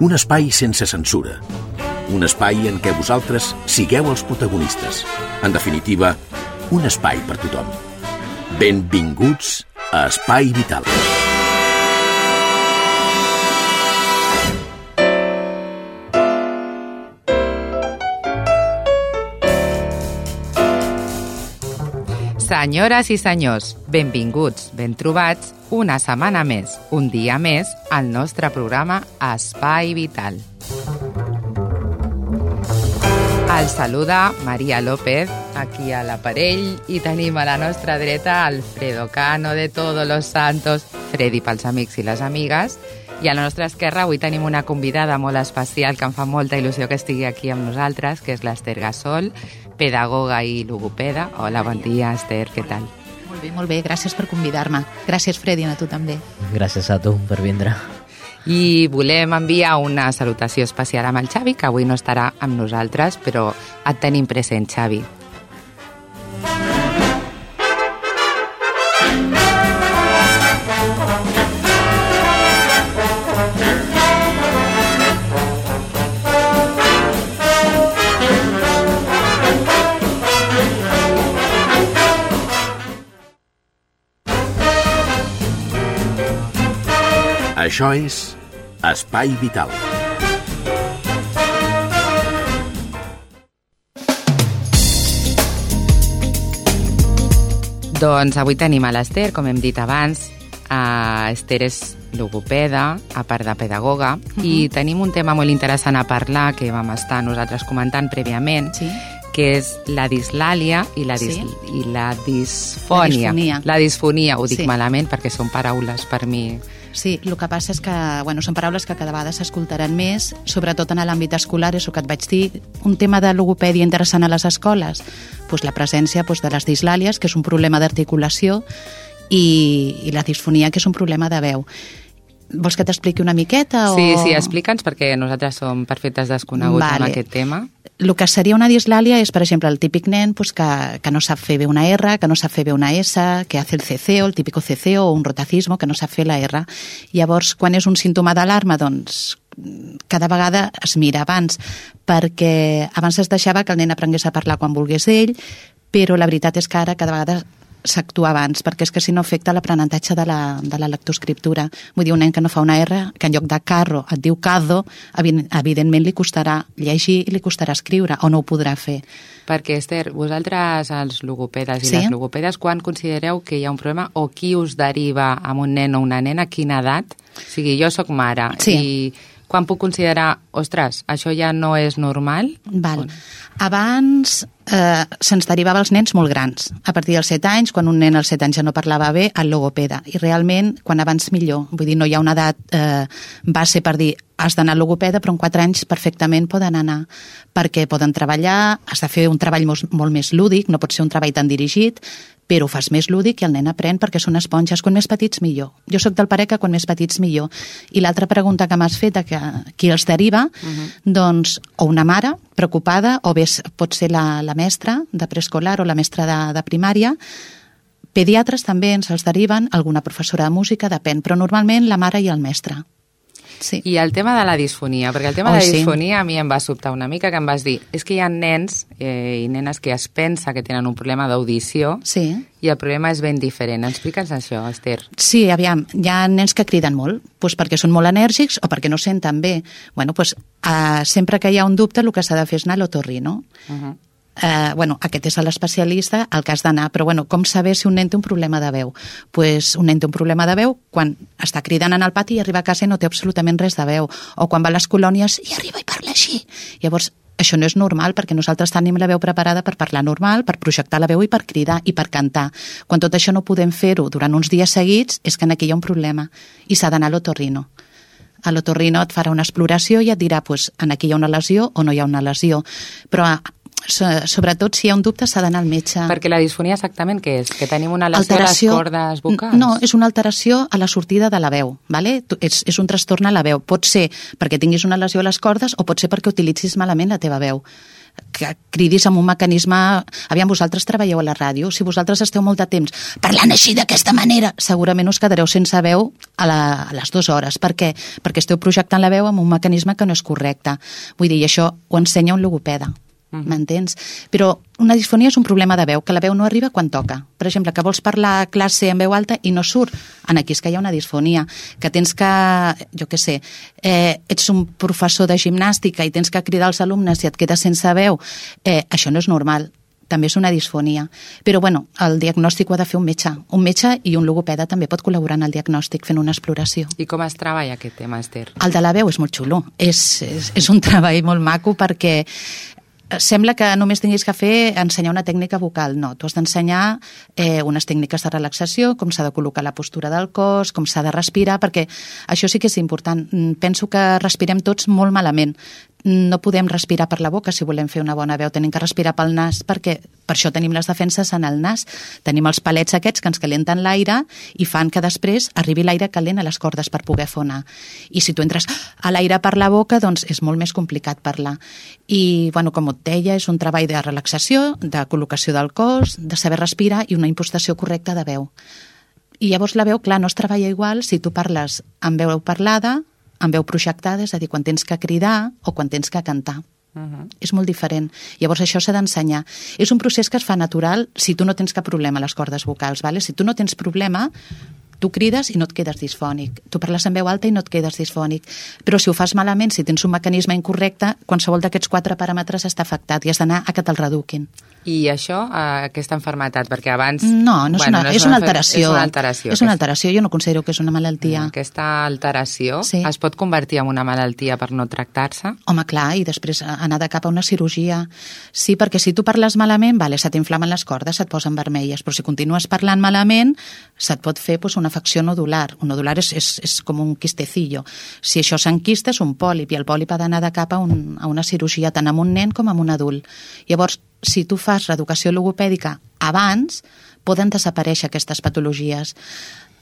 Un espai sense censura. Un espai en què vosaltres sigueu els protagonistes. En definitiva, un espai per tothom. Benvinguts a Espai Vital. Senyores i senyors, benvinguts, ben trobats, una setmana més, un dia més, al nostre programa Espai Vital. El saluda Maria López, aquí a l'aparell, i tenim a la nostra dreta Alfredo Cano de Todos los Santos, Freddy pels amics i les amigues, i a la nostra esquerra avui tenim una convidada molt especial que em fa molta il·lusió que estigui aquí amb nosaltres, que és l'Ester Gasol, pedagoga i logopeda. Hola, bon dia, Esther, què tal? Molt bé, molt bé, gràcies per convidar-me. Gràcies, Freddy, a tu també. Gràcies a tu per vindre. I volem enviar una salutació especial amb el Xavi, que avui no estarà amb nosaltres, però et tenim present, Xavi. Això és Espai Vital. Doncs avui tenim a l'Ester, com hem dit abans. Uh, Esther és logopeda, a part de pedagoga, uh -huh. i tenim un tema molt interessant a parlar que vam estar nosaltres comentant prèviament, Sí? que és la dislàlia i la, dis Sí. i la disfònia. La disfonia. La disfonia, ho dic Sí. malament perquè són paraules per mi... Sí, el que passa és que bueno, són paraules que cada vegada s'escoltaran més, sobretot en l'àmbit escolar, és el que et vaig dir, un tema de logopèdia interessant a les escoles, pues la presència pues, de les dislàlies, que és un problema d'articulació, i, i la disfonia, que és un problema de veu. Vols que t'expliqui una miqueta? O... Sí, sí, explica'ns, perquè nosaltres som perfectes desconeguts Vale. en aquest tema. El que seria una dislàlia és, per exemple, el típic nen pues, que, que no sap fer bé una R, que no sap fer bé una S, que hace el ceceo, el típico ceceo o un rotacismo, que no sap fer la R. Llavors, quan és un símptoma d'alarma, doncs cada vegada es mira abans, perquè abans es deixava que el nen aprengués a parlar quan volgués ell, però la veritat és que ara cada vegada s'actua abans, perquè és que si no afecta l'aprenentatge de, la, de la lectoescriptura. Vull dir, un nen que no fa una R, que en lloc de carro et diu cado, evi- evidentment li costarà llegir i li costarà escriure, o no ho podrà fer. Perquè, Esther, vosaltres, els logopedes i Sí. les logopedes, quan considereu que hi ha un problema o qui us deriva amb un nen o una nena, a quina edat? O sigui, jo sóc mare Sí. i quan puc considerar, ostres, això ja no és normal? Val. Abans eh, se'ns derivava els nens molt grans. A partir dels 7 anys, quan un nen als 7 anys ja no parlava bé, al logopeda. I realment, quan abans millor. Vull dir, no hi ha una edat eh, base per dir has d'anar al logopeda, però en 4 anys perfectament poden anar, perquè poden treballar, has de fer un treball molt, molt més lúdic, no pot ser un treball tan dirigit, però ho fas més lúdic i el nen aprèn perquè són esponges. Quan més petits, millor. Jo sóc del pare que quan més petits, millor. I l'altra pregunta que m'has fet, que qui els deriva, uh -huh. doncs, o una mare preocupada, o bé pot ser la, la mestra de preescolar o la mestra de, de primària, Pediatres també ens els deriven, alguna professora de música, depèn, però normalment la mare i el mestre. Sí. I el tema de la disfonia, perquè el tema Oh, de la sí. disfonia a mi em va sobtar una mica, que em vas dir, és que hi ha nens eh, i nenes que es pensa que tenen un problema d'audició Sí. i el problema és ben diferent. Explica'ns això, Esther. Sí, aviam, hi ha nens que criden molt, doncs perquè són molt enèrgics o perquè no senten bé. Bueno, doncs, eh, sempre que hi ha un dubte, el que s'ha de fer és anar a l'otorrino. Uh -huh. Eh, bueno, aquest és l'especialista al que has d'anar, però bueno, com saber si un nen té un problema de veu? pues un nen té un problema de veu quan està cridant en el pati i arriba a casa i no té absolutament res de veu, o quan va a les colònies i arriba i parla així. Llavors, això no és normal perquè nosaltres tenim la veu preparada per parlar normal, per projectar la veu i per cridar i per cantar. Quan tot això no podem fer-ho durant uns dies seguits és que en aquí hi ha un problema i s'ha d'anar a l'otorrino. A l'otorrino et farà una exploració i et dirà pues, en aquí hi ha una lesió o no hi ha una lesió. Però sobretot si hi ha un dubte s'ha d'anar al metge. Perquè la disfonia exactament què és? Que tenim una lesió Alteració- a les cordes vocals? No, és una alteració a la sortida de la veu. Vale? És, és un trastorn a la veu. Pot ser perquè tinguis una lesió a les cordes o pot ser perquè utilitzis malament la teva veu que cridis amb un mecanisme... Aviam, vosaltres treballeu a la ràdio, si vosaltres esteu molt de temps parlant així d'aquesta manera, segurament us quedareu sense veu a, la, a les dues hores. Per què? Perquè esteu projectant la veu amb un mecanisme que no és correcte. Vull dir, i això ho ensenya un logopeda. M'entens? Però una disfonia és un problema de veu, que la veu no arriba quan toca. Per exemple, que vols parlar a classe en veu alta i no surt. En aquí és que hi ha una disfonia. Que tens que, jo què sé, eh, ets un professor de gimnàstica i tens que cridar als alumnes i et quedes sense veu. Eh, això no és normal també és una disfonia. Però, bueno, el diagnòstic ho ha de fer un metge. Un metge i un logopeda també pot col·laborar en el diagnòstic fent una exploració. I com es treballa aquest tema, Esther? El de la veu és molt xulo. És, és, és un treball molt maco perquè sembla que només tinguis que fer ensenyar una tècnica vocal. No, tu has d'ensenyar eh, unes tècniques de relaxació, com s'ha de col·locar la postura del cos, com s'ha de respirar, perquè això sí que és important. Mm, Penso que respirem tots molt malament. No podem respirar per la boca si volem fer una bona veu, tenim que respirar pel nas perquè per això tenim les defenses en el nas. Tenim els palets aquests que ens calenten l'aire i fan que després arribi l'aire calent a les cordes per poder fonar. I si tu entres a l'aire per la boca, doncs és molt més complicat parlar. I, bueno, com et deia, és un treball de relaxació, de col·locació del cos, de saber respirar i una impostació correcta de veu. I llavors la veu, clar, no es treballa igual si tu parles amb veu parlada, amb veu projectada, és a dir, quan tens que cridar o quan tens que cantar. Uh -huh. És molt diferent. Llavors això s'ha d'ensenyar. És un procés que es fa natural si tu no tens cap problema a les cordes vocals. Vale? Si tu no tens problema, tu crides i no et quedes disfònic. Tu parles en veu alta i no et quedes disfònic. Però si ho fas malament, si tens un mecanisme incorrecte, qualsevol d'aquests quatre paràmetres està afectat i has d'anar a que te'l reduquin. I això, eh, aquesta enfermetat? Perquè abans... No, no és, Bueno, una, no és una alteració. És una alteració. És una aquesta- alteració, jo no considero que és una malaltia. Aquesta alteració Sí. es pot convertir en una malaltia per no tractar-se? Home, clar, i després anar de cap a una cirurgia. Sí, perquè si tu parles malament, vale, se t'inflamen les cordes, se't posen vermelles, però si continues parlant malament, se't pot fer pues, una afecció nodular. Un nodular és, és, és com un quistecillo. Si això s'enquista, és un pòlip, i el pòlip ha d'anar de cap a, un, a una cirurgia tant amb un nen com amb un adult. Llavors, si tu fas reeducació logopèdica abans, poden desaparèixer aquestes patologies.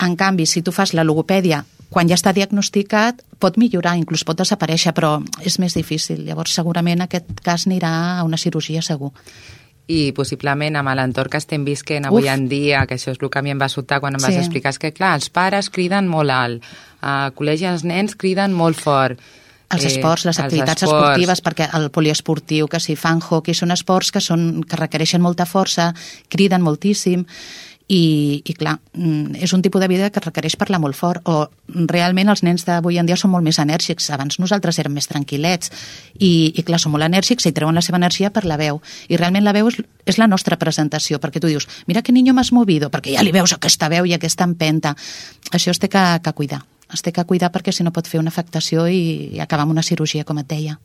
En canvi, si tu fas la logopèdia quan ja està diagnosticat, pot millorar, inclús pot desaparèixer, però és més difícil. Llavors, segurament aquest cas anirà a una cirurgia segur. I possiblement amb l'entorn que estem visquent avui Uf. en dia, que això és el que a mi em va sobtar quan em vas Sí. explicar, és que clar, els pares criden molt alt, a col·legi els nens criden molt fort. Els Eh, esports, les activitats esports. esportives, perquè el poliesportiu, que si fan hockey, són esports que, són, que requereixen molta força, criden moltíssim, i, i clar, mm, és un tipus de vida que requereix parlar molt fort, o realment els nens d'avui en dia són molt més enèrgics, abans nosaltres érem més tranquil·lets, i, i clar, són molt enèrgics i treuen la seva energia per la veu, i realment la veu és, és la nostra presentació, perquè tu dius, mira que niño más movido, perquè ja li veus aquesta veu i aquesta empenta, això es té que, que cuidar, es té que cuidar perquè si no pot fer una afectació i, i acabar amb una cirurgia, com et deia.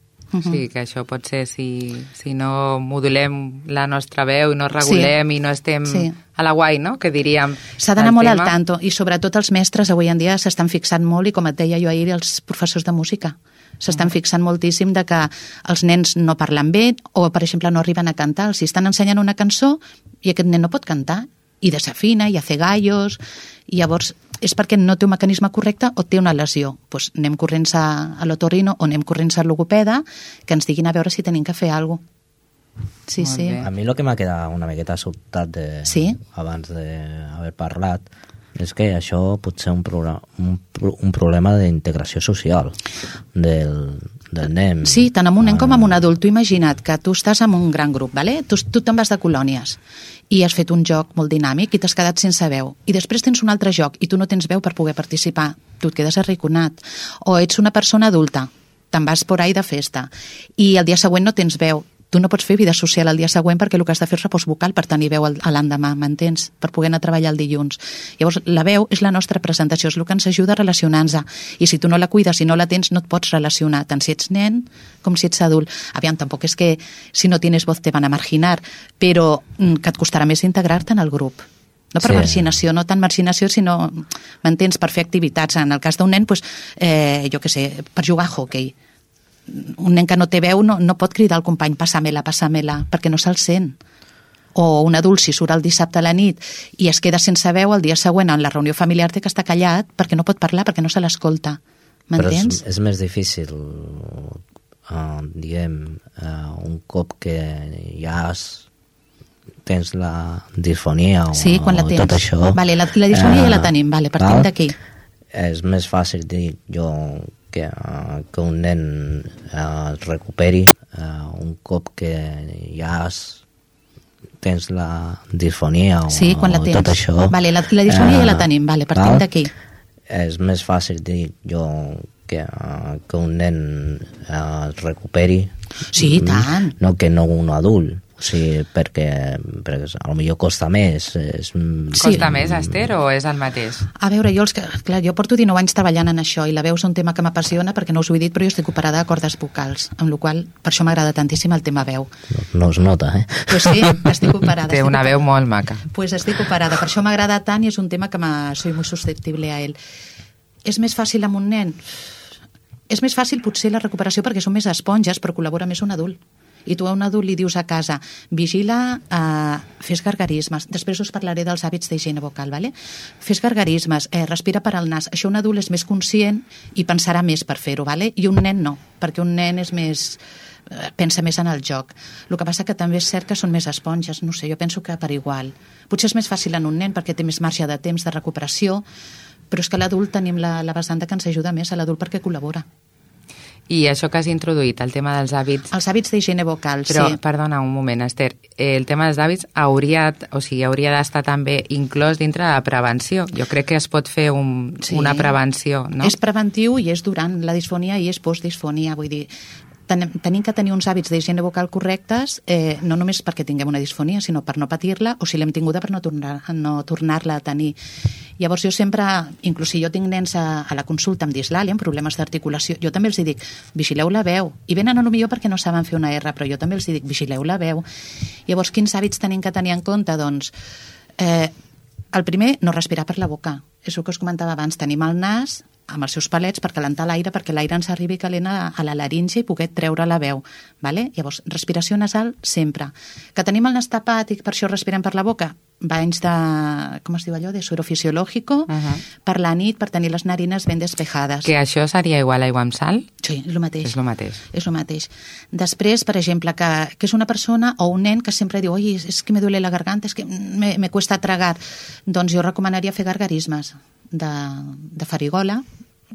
Sí, que això pot ser si, si no modulem la nostra veu i no regulem i no estem Sí. a la guai, no?, que diríem. S'ha d'anar molt al tema. tanto i sobretot els mestres avui en dia s'estan fixant molt i com et deia jo ahir els professors de música s'estan fixant moltíssim de que els nens no parlen bé o per exemple no arriben a cantar, els estan ensenyant una cançó i aquest nen no pot cantar i desafina i hace gallos i llavors és perquè no té un mecanisme correcte o té una lesió. Pues anem corrents a, a l'otorrino o anem corrents a logopeda que ens diguin a veure si tenim que fer alguna cosa. Sí, Molt sí. bé. A mi el que m'ha quedat una miqueta sobtat de, Sí? abans d'haver parlat és que això pot ser un, programa, un, un problema d'integració social del, del nen. Sí, tant amb un nen com Ah. amb un adult. Tu imagina't que tu estàs en un gran grup, vale? tu, tu te'n vas de colònies i has fet un joc molt dinàmic i t'has quedat sense veu. I després tens un altre joc i tu no tens veu per poder participar. Tu et quedes arraconat. O ets una persona adulta, te'n vas por ahí de festa i el dia següent no tens veu. Tu no pots fer vida social el dia següent perquè el que has de fer és repòs vocal per tenir veu l'endemà, m'entens? Per poder anar a treballar el dilluns. Llavors, la veu és la nostra presentació, és el que ens ajuda a relacionar-nos. I si tu no la cuides, si no la tens, no et pots relacionar, tant si ets nen com si ets adult. Aviam, tampoc és que si no tienes voz te van a marginar, però mm, que et costarà més integrar-te en el grup. No per Sí. marginació, no tant marginació, sinó, m'entens, per fer activitats. En el cas d'un nen, doncs, eh, jo què sé, per jugar a hockey. Un nen que no té veu no, no pot cridar al company passa-me-la, passa-me-la, perquè no se'l sent o un adult si surt el dissabte a la nit i es queda sense veu el dia següent en la reunió familiar té que estar callat perquè no pot parlar, perquè no se l'escolta Però és, m'entens? és més difícil, uh, diguem, uh, un cop que ja has, tens la disfonia o, Sí, quan la o tens. tot això... Vale, la- la disfonia ja la tenim, vale, partim d'aquí. És més fàcil dir jo que, uh, que un nen uh, es recuperi uh, un cop que ja has tens la disfonia o, Sí, quan la tens. tot això Vale, la- la disfonia ja la tenim, vale, partim d'aquí. és més fàcil dir jo que, uh, que un nen uh, es recuperi Sí, tant. no que no un adult o sigui, perquè, perquè a lo millor costa més és, mm, Costa més, Esther, o és el mateix? A veure, jo, els que, clar, jo porto 19 anys treballant en això i la veu és un tema que m'apassiona perquè no us ho he dit, però jo estic operada de cordes vocals, amb la qual per això m'agrada tantíssim el tema veu. no, no es nota eh? Pues sí, estic operada. Té estic una veu molt maca. Pues estic operada, per això m'agrada tant i és un tema que soy muy susceptible a ell. És més fàcil amb un nen? És més fàcil potser la recuperació perquè són més esponges, però col·labora més un adult. I tu a un adult li dius a casa, vigila, eh, fes gargarismes, després us parlaré dels hàbits d'higiene vocal, vale? fes gargarismes, eh, respira per al nas. Això un adult és més conscient i pensarà més per fer-ho, vale? i un nen no, perquè un nen és més eh, pensa més en el joc. El que passa que també és cert que són més esponges, no sé, jo penso que per igual. Potser és més fàcil en un nen perquè té més marge de temps de recuperació, però és que l'adult tenim la, la vessant que ens ajuda més a l'adult perquè col·labora. I això que has introduït, el tema dels hàbits... Els hàbits d'higiene vocal, Però, sí. perdona un moment, Esther, eh, el tema dels hàbits hauria, o sigui, hauria d'estar també inclòs dintre de la prevenció. Jo crec que es pot fer un, Sí. una prevenció, no? És preventiu i és durant la disfonia i és postdisfonia, vull dir, ten, tenim que tenir uns hàbits d'higiene vocal correctes, eh, no només perquè tinguem una disfonia, sinó per no patir-la, o si l'hem tinguda per no tornar- no tornar-la a tenir. Llavors jo sempre, inclús si jo tinc nens a, a la consulta amb dislàlia, amb problemes d'articulació, jo també els dic, vigileu la veu. I venen a lo millor perquè no saben fer una R, però jo també els dic, vigileu la veu. Llavors, quins hàbits tenim que tenir en compte? Doncs, eh, el primer, no respirar per la boca. És el que us comentava abans. Tenim el nas amb els seus palets per calentar l'aire, perquè l'aire ens arribi calent a, a la laringe i poder treure la veu. Vale? Llavors, respiració nasal sempre. Que tenim el nas tapat i per això respirem per la boca? Banys de, com es diu allò, de suero fisiológico, uh. -huh. per la nit, per tenir les narines ben despejades. Que això seria igual a aigua amb sal? Sí, és el mateix. És el mateix. És el mateix. Després, per exemple, que, que és una persona o un nen que sempre diu oi, és que me duele la garganta, és que me, me cuesta tragar. Doncs jo recomanaria fer gargarismes de, de farigola.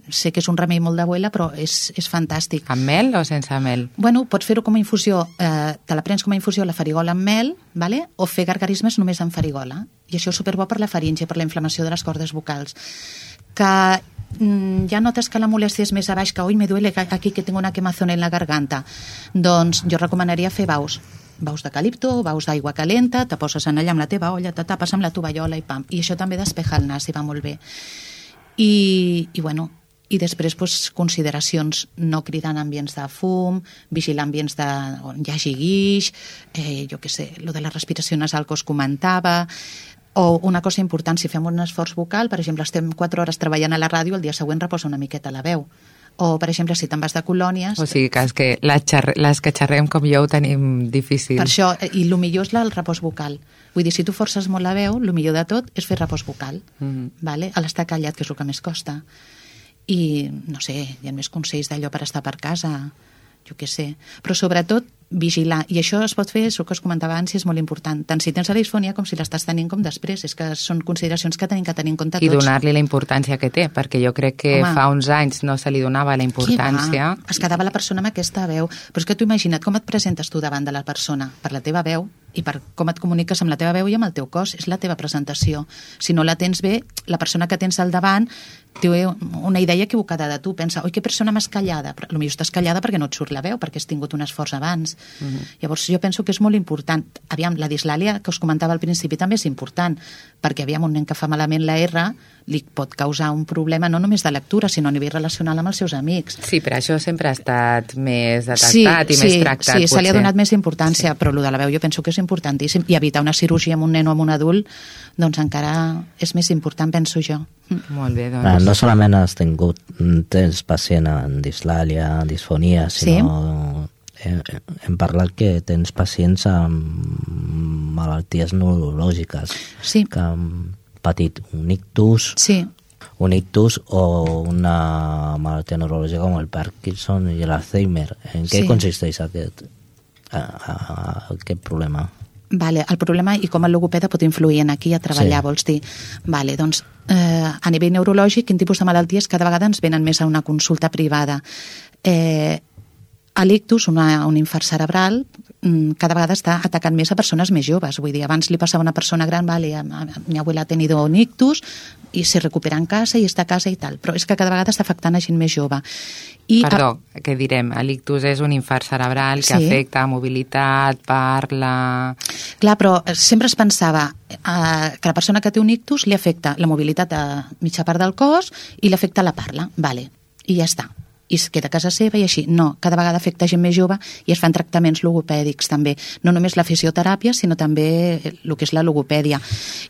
Sé que és un remei molt d'abuela, però és, és fantàstic. Amb mel o sense mel? Bueno, pots fer-ho com a infusió, eh, te la prens com a infusió la farigola amb mel, vale? o fer gargarismes només amb farigola. I això és superbo per la faringe, per la inflamació de les cordes vocals. Que mm, ja notes que la molèstia és més a baix, que oi, me duele aquí que tengo una quemazón en la garganta. Doncs jo recomanaria fer baus baus d'eucalipto, baus d'aigua calenta, te poses en allà amb la teva olla, te tapes amb la tovallola i pam. I això també despeja el nas i va molt bé. I, i bueno, i després pues, consideracions no cridar en ambients de fum, vigilar ambients de, on hi hagi guix, eh, jo què sé, lo de la respiració nasal que us comentava, o una cosa important, si fem un esforç vocal, per exemple, estem 4 hores treballant a la ràdio, el dia següent reposa una miqueta la veu. O, per exemple, si te'n vas de colònies... O sigui que, és que les, xarre, les que xerrem com jo ho tenim difícil. Per això, i el millor és la- el repòs vocal. Vull dir, si tu forces molt la veu, el millor de tot és fer repòs vocal, Mhm. vale? a l'estar callat, que és el que més costa. I, no sé, hi ha més consells d'allò per estar per casa, jo què sé. Però sobretot, vigilar. I això es pot fer, és el que us comentava abans, i és molt important. Tant si tens la disfonia com si l'estàs tenint com després. És que són consideracions que tenim que tenir en compte I tots. donar-li la importància que té, perquè jo crec que Home. fa uns anys no se li donava la importància. Es quedava la persona amb aquesta veu. Però és que tu imagina't com et presentes tu davant de la persona, per la teva veu i per com et comuniques amb la teva veu i amb el teu cos. És la teva presentació. Si no la tens bé, la persona que tens al davant té una idea equivocada de tu. Pensa, oi, que persona més callada. Però potser estàs callada perquè no et surt la veu, perquè has tingut un esforç abans. Uh -huh. Llavors jo penso que és molt important. Aviam, la dislàlia que us comentava al principi també és important, perquè aviam, un nen que fa malament la R li pot causar un problema no només de lectura, sinó a nivell relacional amb els seus amics. Sí, però això sempre ha estat més detectat i més tractat. Sí, se li ha potser. donat més importància, sí. però el de la veu jo penso que és importantíssim. I evitar una cirurgia amb un nen o amb un adult, doncs encara és més important, penso jo. Molt bé, doncs. Ah, no solament has tingut tens pacient amb dislàlia, disfonia, sinó sí. hem, hem parlat que tens pacients amb malalties neurològiques Sí. que han patit un ictus, Sí, un ictus o una malaltia neurològica com el Parkinson i l'Alzheimer. En què Sí. consisteix aquest, a, a, aquest problema? Vale, el problema i com el logopeda pot influir en aquí a treballar, Sí. vols dir? Vale, doncs, eh, a nivell neurològic, quin tipus de malalties cada vegada ens venen més a una consulta privada? Eh, a l'ictus, una, un infart cerebral, cada vegada està atacant més a persones més joves. Vull dir, abans li passava a una persona gran, vale, a, a, mi abuela ha tenido un ictus i se recupera en casa i està a casa i tal, però és que cada vegada està afectant a gent més jove. I, Perdó, què direm? L'ictus és un infart cerebral que Sí. afecta mobilitat, parla... Clar, però eh, sempre es pensava eh, que la persona que té un ictus li afecta la mobilitat a mitja part del cos i li afecta la parla, vale, i ja està i es queda a casa seva i així. No, cada vegada afecta gent més jove i es fan tractaments logopèdics també. No només la fisioteràpia, sinó també el que és la logopèdia.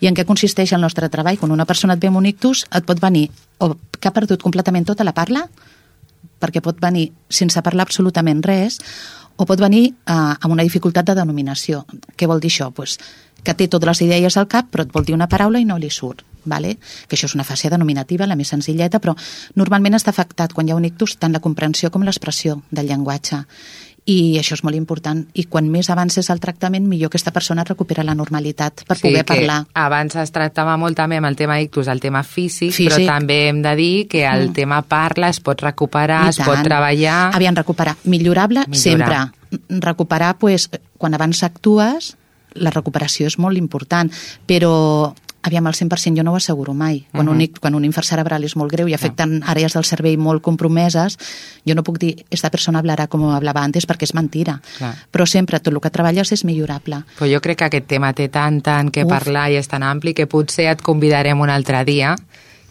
I en què consisteix el nostre treball? Quan una persona et ve amb un ictus, et pot venir o que ha perdut completament tota la parla, perquè pot venir sense parlar absolutament res, o pot venir eh, amb una dificultat de denominació. Què vol dir això? Pues, que té totes les idees al cap, però et vol dir una paraula i no li surt. Vale? Que això és una fase denominativa, la més senzilleta, però normalment està afectat quan hi ha un ictus tant la comprensió com l'expressió del llenguatge. I això és molt important. I quan més avances el tractament, millor aquesta persona recupera la normalitat per poder que parlar. abans es tractava molt també amb el tema ictus, el tema físic, Físic. però també hem de dir que el Mm. tema parla es pot recuperar, I es pot tant. treballar... Aviam, recuperar. Millorable, Millorar. sempre. Recuperar, pues, quan abans actues, la recuperació és molt important, però aviam, al 100% jo no ho asseguro mai. Quan, Mhm. un, ic- quan un infart cerebral és molt greu i afecten àrees del cervell molt compromeses, jo no puc dir, esta persona hablarà com hablava antes, perquè és mentira. Clar. Però sempre tot el que treballes és millorable. Però jo crec que aquest tema té tant, tant que Uf. parlar i és tan ampli que potser et convidarem un altre dia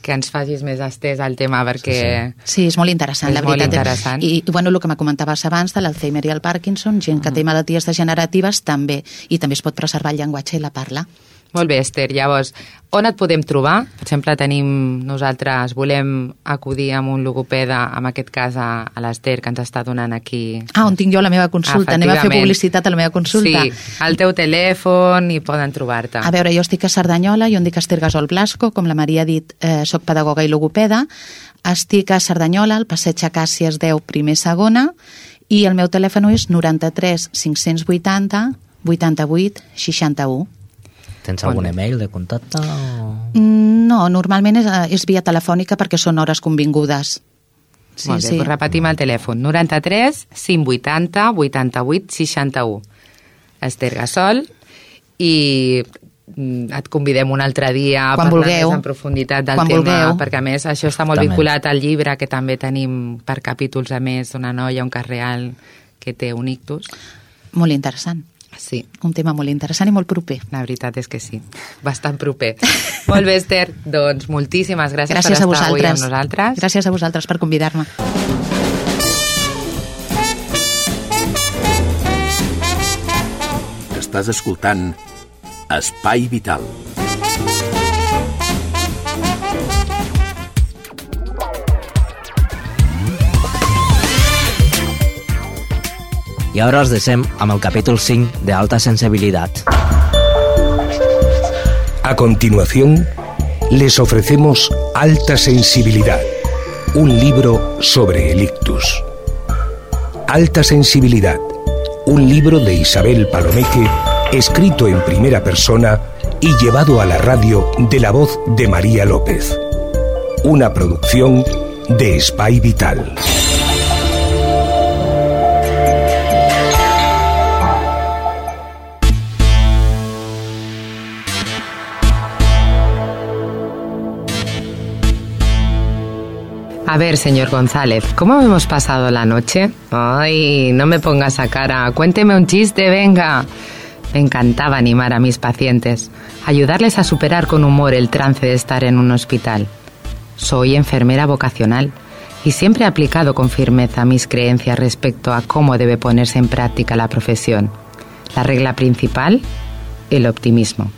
que ens facis més estès al tema perquè... Sí, és molt interessant, És la molt veritat. interessant. I, bueno, el que me comentaves abans de l'Alzheimer i el Parkinson, gent que té malalties degeneratives també, i també es pot preservar el llenguatge i la parla. Molt bé, Esther. Llavors, on et podem trobar? Per exemple, tenim, nosaltres volem acudir amb un logopeda, en aquest cas a, a l'Esther, que ens està donant aquí... Ah, on tinc jo la meva consulta. Anem a fer publicitat a la meva consulta. Sí, al teu telèfon i poden trobar-te. A veure, jo estic a Cerdanyola, jo em dic Esther Gasol Blasco, com la Maria ha dit, eh, soc pedagoga i logopeda. Estic a Cerdanyola, al passeig Acàcies 10, primer segona, i el meu telèfon és 93 580 88 61. Tens algun bé. email de contacte? O... Mm, No, normalment és, eh, és via telefònica perquè són hores convingudes. Sí, Molt bé, sí. doncs repetim el telèfon. 93 580 88 61. Esther Gasol i mm, et convidem un altre dia a parlar vulgueu. més en profunditat del Quan tema, vulgueu. perquè a més això està molt També. vinculat al llibre que també tenim per capítols a més d'una noia, un cas real que té un ictus. Molt interessant. Sí, Un tema molt interessant i molt proper. la veritat és que sí, bastant proper. molt bé, Esther, doncs moltíssimes gràcies, Gràcies per a estar avui amb nosaltres. Gràcies a vosaltres per convidar-me. Estàs escoltant Espai Vital. I ara us deixem amb el capítol 5 de Alta Sensibilidad. A continuación, les ofrecemos Alta Sensibilidad, un libro sobre el ictus. Alta Sensibilidad, un libro de Isabel Palomeque, escrito en primera persona y llevado a la radio de la voz de María López. Una producción de Spy Vital. A ver, señor González, ¿cómo hemos pasado la noche? Ay, no me ponga esa cara. Cuénteme un chiste, venga. Me encantaba animar a mis pacientes, ayudarles a superar con humor el trance de estar en un hospital. Soy enfermera vocacional y siempre he aplicado con firmeza mis creencias respecto a cómo debe ponerse en práctica la profesión. La regla principal, el optimismo.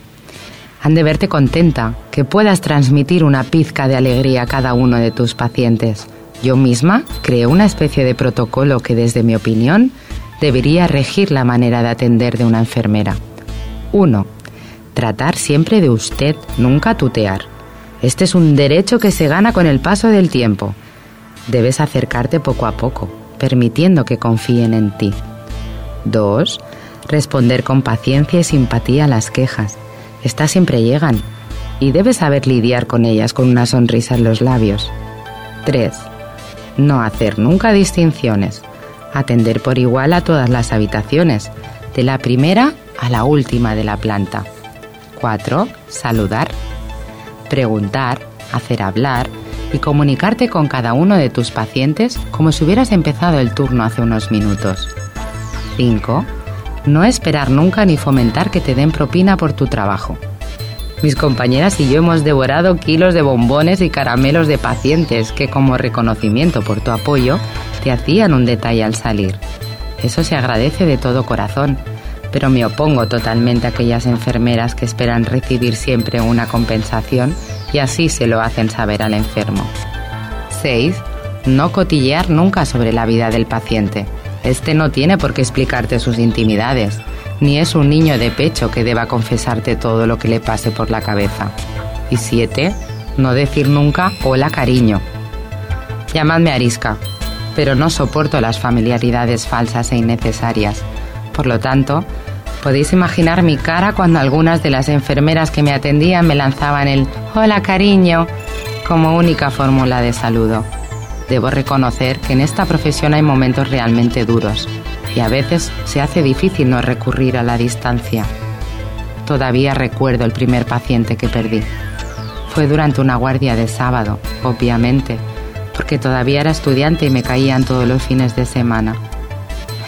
Han de verte contenta, que puedas transmitir una pizca de alegría a cada uno de tus pacientes. Yo misma creé una especie de protocolo que, desde mi opinión, debería regir la manera de atender de una enfermera. 1. Tratar siempre de usted, nunca tutear. Este es un derecho que se gana con el paso del tiempo. Debes acercarte poco a poco, permitiendo que confíen en ti. 2. Responder con paciencia y simpatía a las quejas. Estas siempre llegan y debes saber lidiar con ellas con una sonrisa en los labios. 3. No hacer nunca distinciones. Atender por igual a todas las habitaciones, de la primera a la última de la planta. 4. Saludar. Preguntar, hacer hablar y comunicarte con cada uno de tus pacientes como si hubieras empezado el turno hace unos minutos. 5. No esperar nunca ni fomentar que te den propina por tu trabajo. Mis compañeras y yo hemos devorado kilos de bombones y caramelos de pacientes que como reconocimiento por tu apoyo te hacían un detalle al salir. Eso se agradece de todo corazón, pero me opongo totalmente a aquellas enfermeras que esperan recibir siempre una compensación y así se lo hacen saber al enfermo. 6. No cotillear nunca sobre la vida del paciente. Este no tiene por qué explicarte sus intimidades, ni es un niño de pecho que deba confesarte todo lo que le pase por la cabeza. Y siete, no decir nunca hola cariño. Llamadme Arisca, pero no soporto las familiaridades falsas e innecesarias. Por lo tanto, podéis imaginar mi cara cuando algunas de las enfermeras que me atendían me lanzaban el hola cariño como única fórmula de saludo. Debo reconocer que en esta profesión hay momentos realmente duros y a veces se hace difícil no recurrir a la distancia. Todavía recuerdo el primer paciente que perdí. Fue durante una guardia de sábado, obviamente, porque todavía era estudiante y me caían todos los fines de semana.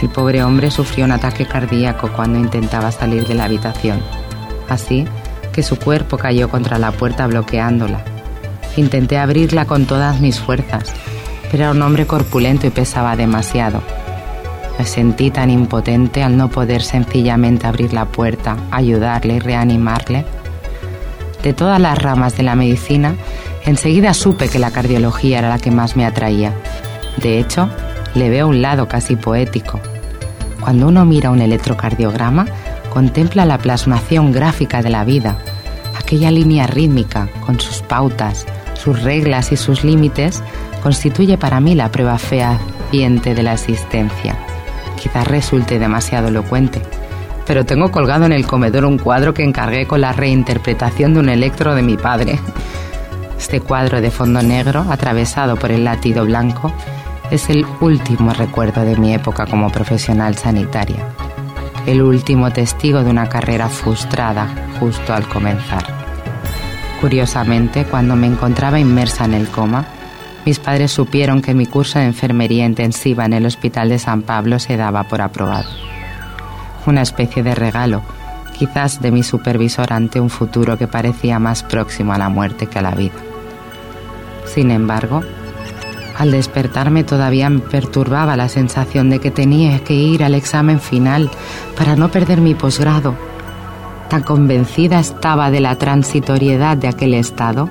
El pobre hombre sufrió un ataque cardíaco cuando intentaba salir de la habitación, así que su cuerpo cayó contra la puerta bloqueándola. Intenté abrirla con todas mis fuerzas, era un hombre corpulento y pesaba demasiado me sentí tan impotente al no poder sencillamente abrir la puerta, ayudarle y reanimarle. De todas las ramas de la medicina, enseguida supe que la cardiología era la que más me atraía. De hecho, le veo un lado casi poético. Cuando uno mira un electrocardiograma, contempla la plasmación gráfica de la vida, aquella línea rítmica con sus pautas, sus reglas y sus límites, constituye para mí la prueba fehaciente de la existencia. Quizás resulte demasiado elocuente, pero tengo colgado en el comedor un cuadro que encargué con la reinterpretación de un electro de mi padre. Este cuadro de fondo negro, atravesado por el latido blanco, es el último recuerdo de mi época como profesional sanitaria, el último testigo de una carrera frustrada justo al comenzar. Curiosamente, cuando me encontraba inmersa en el coma, mis padres supieron que mi curso de enfermería intensiva en el Hospital de San Pablo se daba por aprobado. Una especie de regalo, quizás de mi supervisor ante un futuro que parecía más próximo a la muerte que a la vida. Sin embargo, al despertarme todavía me perturbaba la sensación de que tenía que ir al examen final para no perder mi posgrado. Tan convencida estaba de la transitoriedad de aquel estado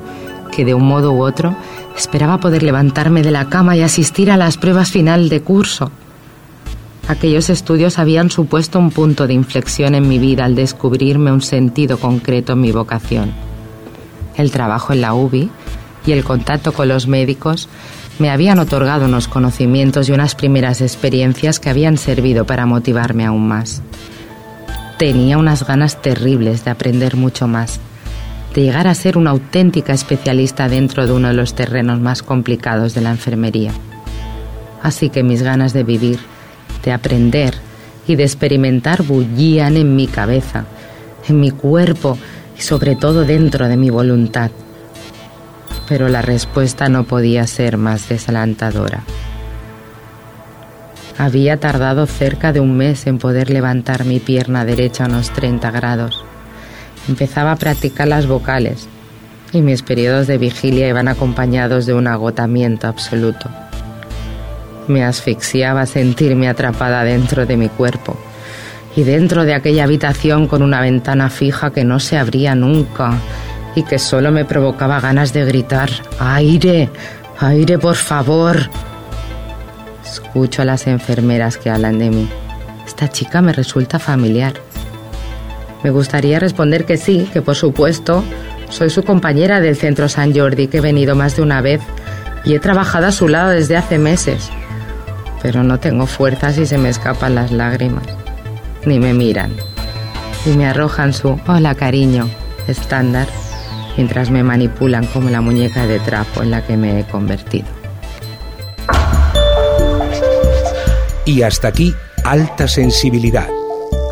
que de un modo u otro esperaba poder levantarme de la cama y asistir a las pruebas final de curso. Aquellos estudios habían supuesto un punto de inflexión en mi vida al descubrirme un sentido concreto en mi vocación. El trabajo en la UBI y el contacto con los médicos me habían otorgado unos conocimientos y unas primeras experiencias que habían servido para motivarme aún más. Tenía unas ganas terribles de aprender mucho más de llegar a ser una auténtica especialista dentro de uno de los terrenos más complicados de la enfermería. Así que mis ganas de vivir, de aprender y de experimentar bullían en mi cabeza, en mi cuerpo y sobre todo dentro de mi voluntad. Pero la respuesta no podía ser más desalentadora. Había tardado cerca de un mes en poder levantar mi pierna derecha a unos 30 grados empezaba a practicar las vocales y mis periodos de vigilia iban acompañados de un agotamiento absoluto. Me asfixiaba sentirme atrapada dentro de mi cuerpo y dentro de aquella habitación con una ventana fija que no se abría nunca y que solo me provocaba ganas de gritar, aire, aire, por favor. Escucho a las enfermeras que hablan de mí. Esta chica me resulta familiar. Me gustaría responder que sí, que por supuesto, soy su compañera del Centro San Jordi, que he venido más de una vez y he trabajado a su lado desde hace meses. Pero no tengo fuerzas y se me escapan las lágrimas. Ni me miran. Y me arrojan su hola cariño estándar mientras me manipulan como la muñeca de trapo en la que me he convertido. Y hasta aquí, Alta Sensibilidad,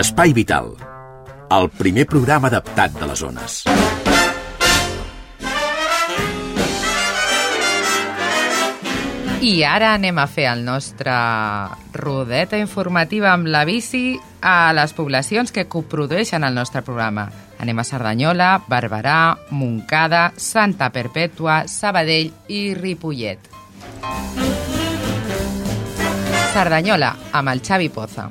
Espai Vital, el primer programa adaptat de les zones. I ara anem a fer el nostre rodeta informativa amb la bici a les poblacions que coprodueixen el nostre programa. Anem a Cerdanyola, Barberà, Montcada, Santa Perpètua, Sabadell i Ripollet. Cerdanyola, amb el Xavi Poza.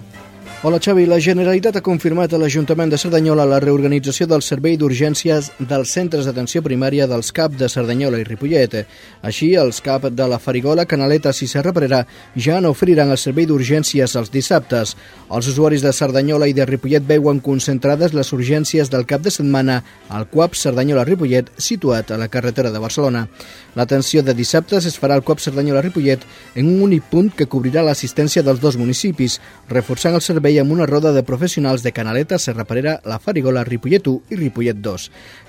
Hola Xavi, la Generalitat ha confirmat a l'Ajuntament de Cerdanyola la reorganització del servei d'urgències dels centres d'atenció primària dels CAP de Cerdanyola i Ripollet. Així, els CAP de la Farigola, Canaletes i Serra ja no oferiran el servei d'urgències els dissabtes. Els usuaris de Cerdanyola i de Ripollet veuen concentrades les urgències del cap de setmana al CUAP Cerdanyola-Ripollet, situat a la carretera de Barcelona. L'atenció de dissabtes es farà al CUAP Cerdanyola-Ripollet en un únic punt que cobrirà l'assistència dels dos municipis, reforçant el servei servei amb una roda de professionals de Canaleta, Serra Parera, La Farigola, Ripollet 1 i Ripollet 2.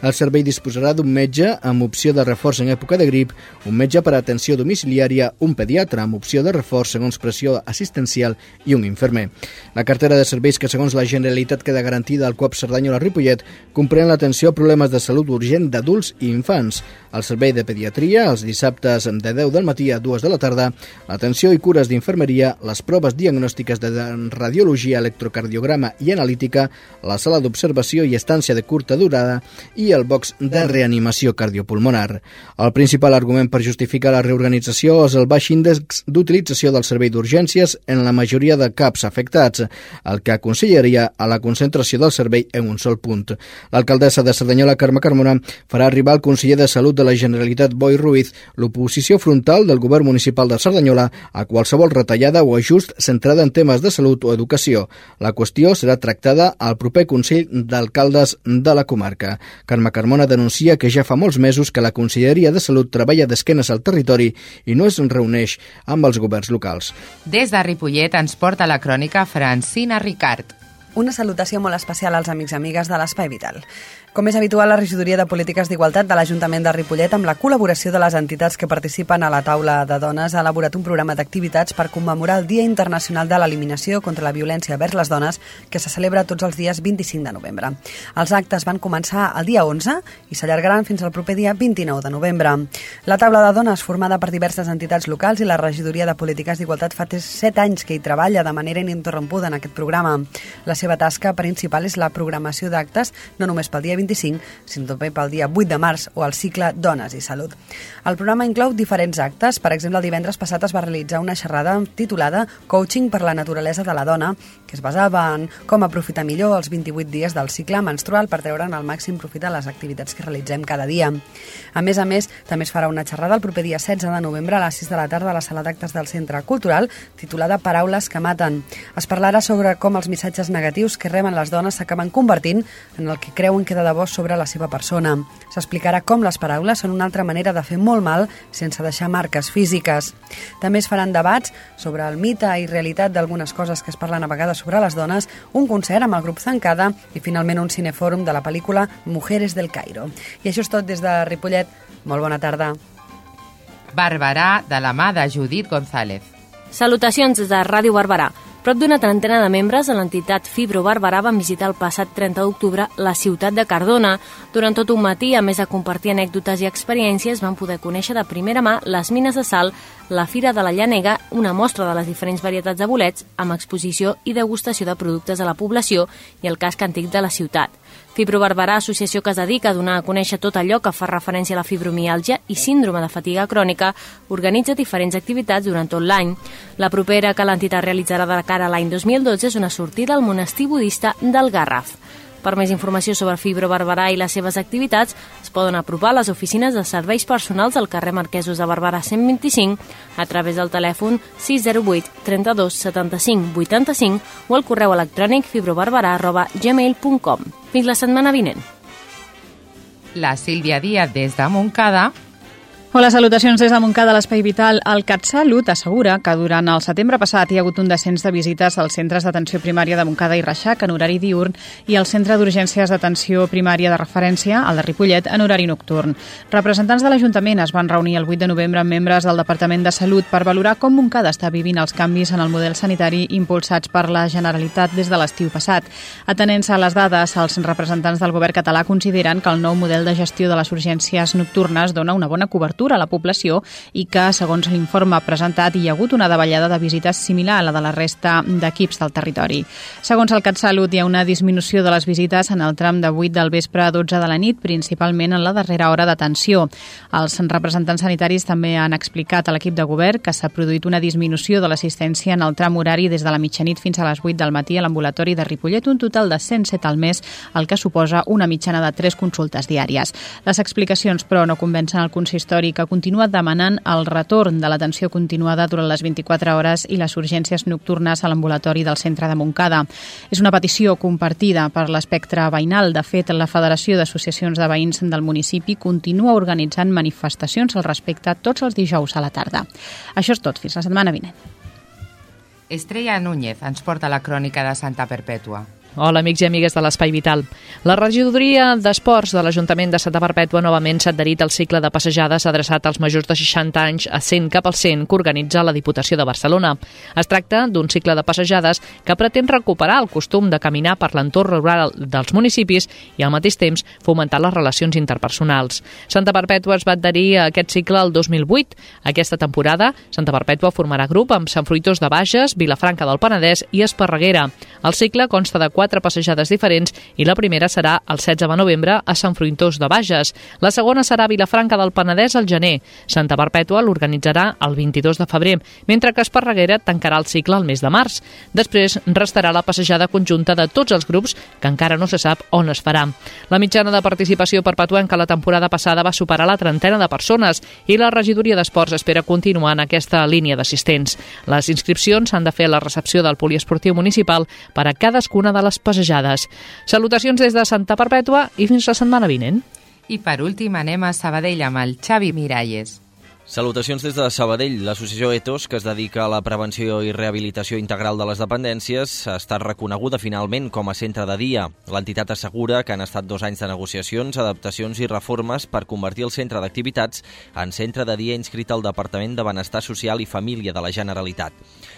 El servei disposarà d'un metge amb opció de reforç en època de grip, un metge per a atenció domiciliària, un pediatre amb opció de reforç segons pressió assistencial i un infermer. La cartera de serveis que segons la Generalitat queda garantida al COP Cerdanyola-Ripollet comprèn l'atenció a problemes de salut urgent d'adults i infants, el servei de pediatria els dissabtes de 10 del matí a 2 de la tarda, l'atenció i cures d'infermeria, les proves diagnòstiques de radiologia cirurgia, electrocardiograma i analítica, la sala d'observació i estància de curta durada i el box de reanimació cardiopulmonar. El principal argument per justificar la reorganització és el baix índex d'utilització del servei d'urgències en la majoria de CAPs afectats, el que aconsellaria a la concentració del servei en un sol punt. L'alcaldessa de Cerdanyola, Carme Carmona, farà arribar al conseller de Salut de la Generalitat, Boi Ruiz, l'oposició frontal del govern municipal de Cerdanyola a qualsevol retallada o ajust centrada en temes de salut o educació La qüestió serà tractada al proper Consell d'Alcaldes de la comarca. Carme Carmona denuncia que ja fa molts mesos que la Conselleria de Salut treballa d'esquenes al territori i no es reuneix amb els governs locals. Des de Ripollet ens porta la crònica Francina Ricard. Una salutació molt especial als amics i amigues de l'Espai Vital. Com és habitual, la regidoria de Polítiques d'Igualtat de l'Ajuntament de Ripollet, amb la col·laboració de les entitats que participen a la taula de dones, ha elaborat un programa d'activitats per commemorar el Dia Internacional de l'Eliminació contra la Violència vers les Dones, que se celebra tots els dies 25 de novembre. Els actes van començar el dia 11 i s'allargaran fins al proper dia 29 de novembre. La taula de dones, formada per diverses entitats locals i la regidoria de Polítiques d'Igualtat, fa 7 anys que hi treballa de manera ininterrompuda en aquest programa. La seva tasca principal és la programació d'actes, no només pel dia 25, sinó també pel dia 8 de març o el cicle Dones i Salut. El programa inclou diferents actes. Per exemple, el divendres passat es va realitzar una xerrada titulada Coaching per la naturalesa de la dona, que es basava en com aprofitar millor els 28 dies del cicle menstrual per treure'n el màxim profit a les activitats que realitzem cada dia. A més a més, també es farà una xerrada el proper dia 16 de novembre a les 6 de la tarda a la sala d'actes del Centre Cultural, titulada Paraules que maten. Es parlarà sobre com els missatges negatius que reben les dones s'acaben convertint en el que creuen que de debò sobre la seva persona. S'explicarà com les paraules són una altra manera de fer molt mal sense deixar marques físiques. També es faran debats sobre el mite i realitat d'algunes coses que es parlen a vegades sobre les dones, un concert amb el grup Zancada i finalment un cinefòrum de la pel·lícula Mujeres del Cairo. I això és tot des de Ripollet. Molt bona tarda. Barberà de la mà de Judit González. Salutacions des de Ràdio Barberà. Prop d'una trentena de membres de l'entitat Fibro Barberà van visitar el passat 30 d'octubre la ciutat de Cardona. Durant tot un matí, a més de compartir anècdotes i experiències, van poder conèixer de primera mà les mines de sal, la Fira de la Llanega, una mostra de les diferents varietats de bolets, amb exposició i degustació de productes a la població i el casc antic de la ciutat. Fibro Barberà, associació que es dedica a donar a conèixer tot allò que fa referència a la fibromialgia i síndrome de fatiga crònica, organitza diferents activitats durant tot l'any. La propera que l'entitat realitzarà de cara a l'any 2012 és una sortida al monestir budista del Garraf. Per més informació sobre Fibro Barberà i les seves activitats, es poden apropar a les oficines de serveis personals al carrer Marquesos de Barberà 125 a través del telèfon 608 32 75 85 o al correu electrònic fibrobarberà arroba gmail.com. Fins la setmana vinent. La Sílvia Díaz des de Montcada Hola, salutacions des de Montcada, l'Espai Vital. El CatSalut assegura que durant el setembre passat hi ha hagut un descens de visites als centres d'atenció primària de Montcada i Reixac en horari diurn i al centre d'urgències d'atenció primària de referència, al de Ripollet, en horari nocturn. Representants de l'Ajuntament es van reunir el 8 de novembre amb membres del Departament de Salut per valorar com Montcada està vivint els canvis en el model sanitari impulsats per la Generalitat des de l'estiu passat. Atenent-se a les dades, els representants del govern català consideren que el nou model de gestió de les urgències nocturnes dona una bona cobertura cobertura a la població i que, segons l'informe presentat, hi ha hagut una davallada de visites similar a la de la resta d'equips del territori. Segons el CatSalut, hi ha una disminució de les visites en el tram de 8 del vespre a 12 de la nit, principalment en la darrera hora d'atenció. Els representants sanitaris també han explicat a l'equip de govern que s'ha produït una disminució de l'assistència en el tram horari des de la mitjanit fins a les 8 del matí a l'ambulatori de Ripollet, un total de 107 al mes, el que suposa una mitjana de 3 consultes diàries. Les explicacions, però, no convencen el consistori que continua demanant el retorn de l'atenció continuada durant les 24 hores i les urgències nocturnes a l'ambulatori del centre de Montcada. És una petició compartida per l'espectre veïnal. De fet, la Federació d'Associacions de Veïns del municipi continua organitzant manifestacions al respecte tots els dijous a la tarda. Això és tot. Fins la setmana vinent. Estrella Núñez ens porta la crònica de Santa Perpètua. Hola, amics i amigues de l'Espai Vital. La regidoria d'Esports de l'Ajuntament de Santa Perpètua novament s'ha adherit al cicle de passejades adreçat als majors de 60 anys a 100 cap al 100 que organitza la Diputació de Barcelona. Es tracta d'un cicle de passejades que pretén recuperar el costum de caminar per l'entorn rural dels municipis i al mateix temps fomentar les relacions interpersonals. Santa Perpètua es va adherir a aquest cicle el 2008. Aquesta temporada, Santa Perpètua formarà grup amb Sant Fruitós de Bages, Vilafranca del Penedès i Esparreguera. El cicle consta de quatre passejades diferents i la primera serà el 16 de novembre a Sant Fruitós de Bages. La segona serà a Vilafranca del Penedès al gener. Santa Perpètua l'organitzarà el 22 de febrer, mentre que Esparreguera tancarà el cicle el mes de març. Després restarà la passejada conjunta de tots els grups que encara no se sap on es farà. La mitjana de participació perpetuenca la temporada passada va superar la trentena de persones i la regidoria d'Esports espera continuar en aquesta línia d'assistents. Les inscripcions s'han de fer a la recepció del poliesportiu municipal per a cadascuna de les passejades. Salutacions des de Santa Perpètua i fins la setmana vinent. I per últim anem a Sabadell amb el Xavi Miralles. Salutacions des de Sabadell. L'associació ETOS, que es dedica a la prevenció i rehabilitació integral de les dependències, ha estat reconeguda finalment com a centre de dia. L'entitat assegura que han estat dos anys de negociacions, adaptacions i reformes per convertir el centre d'activitats en centre de dia inscrit al Departament de Benestar Social i Família de la Generalitat.